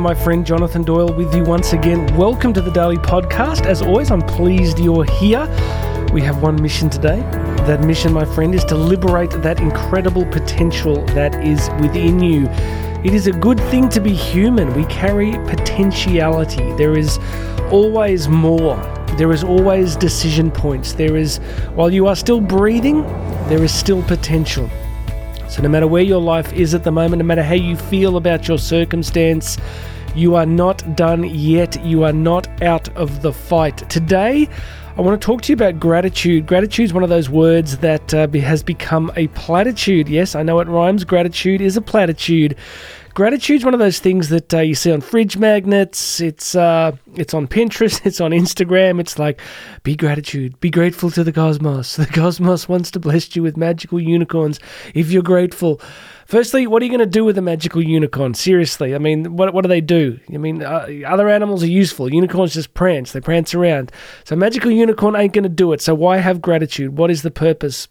my friend Jonathan Doyle with you once again. Welcome to the Daily Podcast. As always, I'm pleased you're here. We have one mission today. That mission, my friend, is to liberate that incredible potential that is within you. It is a good thing to be human. We carry potentiality. There is always more. There is always decision points. There is, while you are still breathing, there is still potential. So, no matter where your life is at the moment, no matter how you feel about your circumstance, you are not done yet. You are not out of the fight. Today, I want to talk to you about gratitude. Gratitude is one of those words that uh, has become a platitude. Yes, I know it rhymes. Gratitude is a platitude. Gratitude is one of those things that uh, you see on fridge magnets. It's uh, it's on Pinterest. It's on Instagram. It's like, be gratitude. Be grateful to the cosmos. The cosmos wants to bless you with magical unicorns. If you're grateful. Firstly, what are you going to do with a magical unicorn? Seriously, I mean, what what do they do? I mean, uh, other animals are useful. Unicorns just prance. They prance around. So magical unicorn ain't going to do it. So why have gratitude? What is the purpose?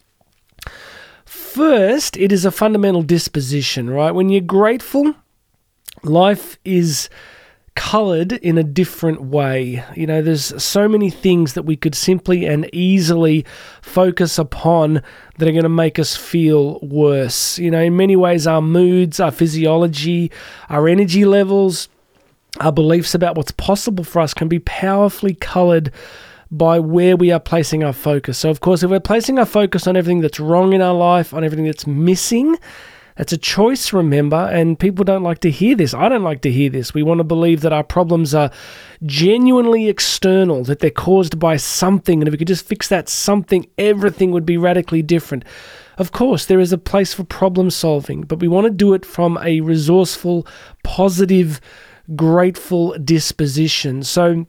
First, it is a fundamental disposition, right? When you're grateful, life is colored in a different way. You know, there's so many things that we could simply and easily focus upon that are going to make us feel worse. You know, in many ways, our moods, our physiology, our energy levels, our beliefs about what's possible for us can be powerfully colored by where we are placing our focus. So, of course, if we're placing our focus on everything that's wrong in our life, on everything that's missing, it's a choice, remember, and people don't like to hear this. I don't like to hear this. We want to believe that our problems are genuinely external, that they're caused by something, and if we could just fix that something, everything would be radically different. Of course, there is a place for problem solving, but we want to do it from a resourceful, positive, grateful disposition. So,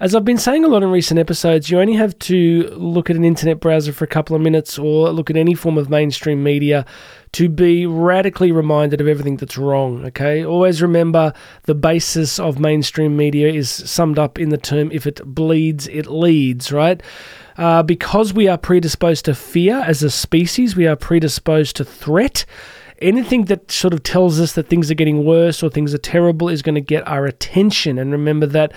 as I've been saying a lot in recent episodes, you only have to look at an internet browser for a couple of minutes or look at any form of mainstream media to be radically reminded of everything that's wrong, okay? Always remember the basis of mainstream media is summed up in the term if it bleeds, it leads, right? Uh, because we are predisposed to fear as a species, we are predisposed to threat anything that sort of tells us that things are getting worse or things are terrible is going to get our attention. And remember that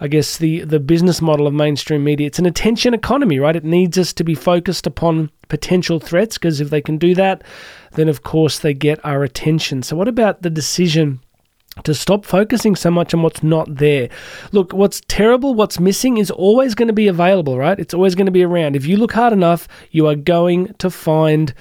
I guess the the business model of mainstream media. It's an attention economy, right? It needs us to be focused upon potential threats because if they can do that, then of course they get our attention. So what about the decision to stop focusing so much on what's not there. Look, what's terrible, what's missing is always going to be available, right? It's always going to be around. If you look hard enough, you are going to find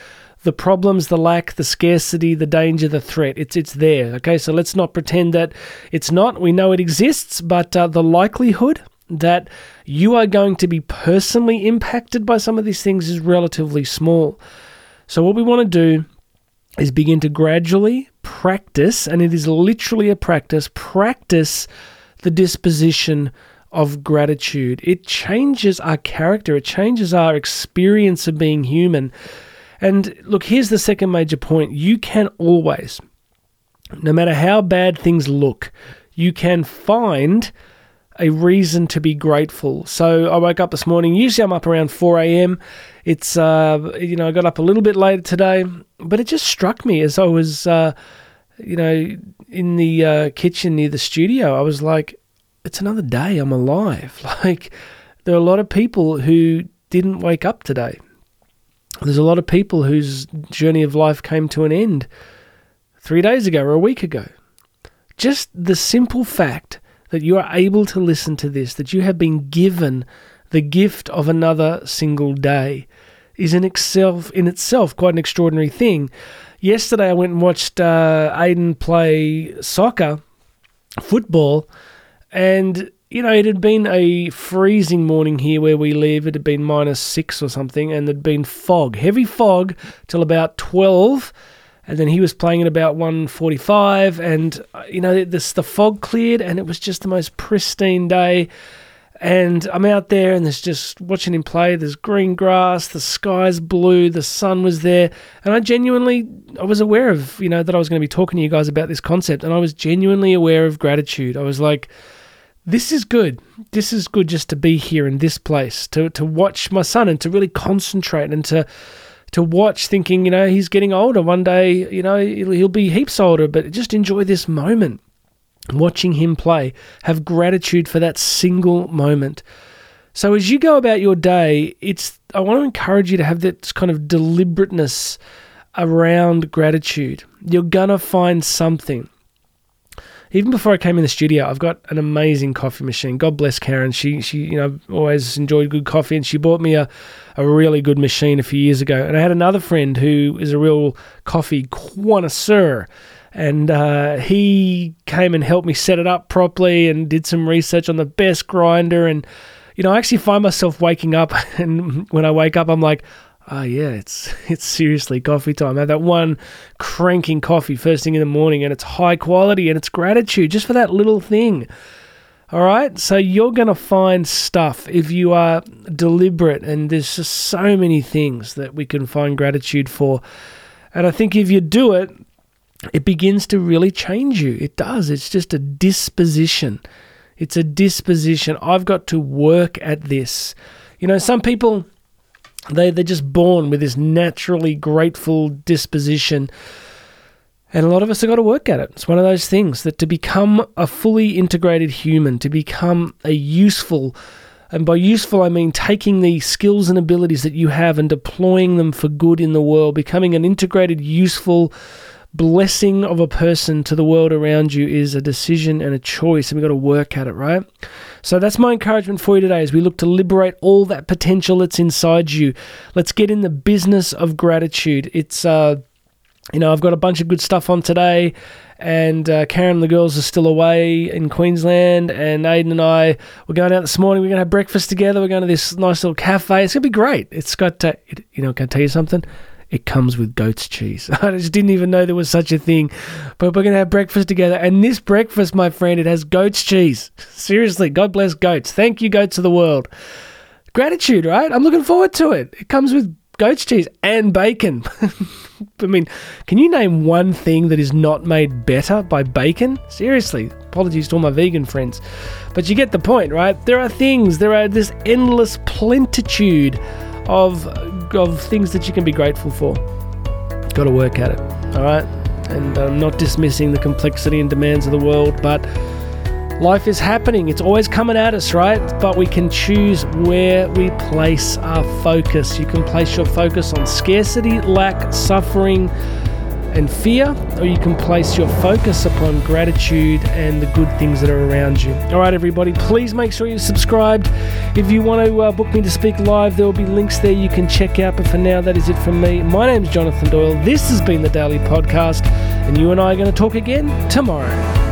the problems, the lack, the scarcity, the danger, the threat. It's it's there. Okay, so let's not pretend that it's not. We know it exists, but uh, the likelihood that you are going to be personally impacted by some of these things is relatively small. So what we want to do is begin to gradually practice, and it is literally a practice. Practice the disposition of gratitude. It changes our character. It changes our experience of being human. And look, here's the second major point you can always, no matter how bad things look, you can find a reason to be grateful. So I woke up this morning. Usually I'm up around 4 a.m. It's, uh, you know, I got up a little bit later today, but it just struck me as I was, uh, you know, in the uh, kitchen near the studio. I was like, it's another day. I'm alive. Like, there are a lot of people who didn't wake up today. There's a lot of people whose journey of life came to an end three days ago or a week ago. Just the simple fact that you are able to listen to this, that you have been given the gift of another single day, is in itself, in itself quite an extraordinary thing. Yesterday, I went and watched uh, Aiden play soccer, football, and you know, it had been a freezing morning here where we live. It had been minus six or something, and there'd been fog, heavy fog, till about 12. And then he was playing at about 1.45, and, uh, you know, this, the fog cleared, and it was just the most pristine day. And I'm out there, and there's just watching him play. There's green grass, the sky's blue, the sun was there. And I genuinely, I was aware of, you know, that I was going to be talking to you guys about this concept, and I was genuinely aware of gratitude. I was like, this is good. This is good just to be here in this place, to to watch my son and to really concentrate and to to watch thinking, you know, he's getting older. One day, you know, he'll, be heaps older, but just enjoy this moment. watching him play. Have gratitude for that single moment. So as you go about your day, it's I want to encourage you to have that kind of deliberateness around gratitude. You're gonna find something. Even before I came in the studio, I've got an amazing coffee machine. God bless Karen. She she you know always enjoyed good coffee, and she bought me a a really good machine a few years ago. And I had another friend who is a real coffee connoisseur and uh, he came and helped me set it up properly and did some research on the best grinder and you know i actually find myself waking up and when i wake up i'm like oh yeah it's it's seriously coffee time i have that one cranking coffee first thing in the morning and it's high quality and it's gratitude just for that little thing all right so you're going to find stuff if you are deliberate and there's just so many things that we can find gratitude for and i think if you do it it begins to really change you. It does. It's just a disposition. It's a disposition. I've got to work at this. You know, some people they they're just born with this naturally grateful disposition. And a lot of us have got to work at it. It's one of those things that to become a fully integrated human, to become a useful, and by useful I mean taking the skills and abilities that you have and deploying them for good in the world, becoming an integrated, useful, blessing of a person to the world around you is a decision and a choice, and we've got to work at it, right? So that's my encouragement for you today as we look to liberate all that potential that's inside you. Let's get in the business of gratitude. It's, uh, you know, I've got a bunch of good stuff on today, and uh, Karen and the girls are still away in Queensland, and Aiden and I we're going out this morning. We're going to have breakfast together. We're going to this nice little cafe. It's going to be great. It's got, to, you know, can I tell you something? It comes with goat's cheese. I just didn't even know there was such a thing. But we're going to have breakfast together. And this breakfast, my friend, it has goat's cheese. Seriously, God bless goats. Thank you, goats of the world. Gratitude, right? I'm looking forward to it. It comes with goat's cheese and bacon. I mean, can you name one thing that is not made better by bacon? Seriously, apologies to all my vegan friends. But you get the point, right? There are things, there are this endless plentitude of of things that you can be grateful for. Got to work at it, all right? And I'm not dismissing the complexity and demands of the world, but life is happening. It's always coming at us, right? But we can choose where we place our focus. You can place your focus on scarcity, lack, suffering, and fear, or you can place your focus upon gratitude and the good things that are around you. All right, everybody, please make sure you're subscribed. If you want to uh, book me to speak live, there will be links there you can check out. But for now, that is it from me. My name is Jonathan Doyle. This has been the Daily Podcast, and you and I are going to talk again tomorrow.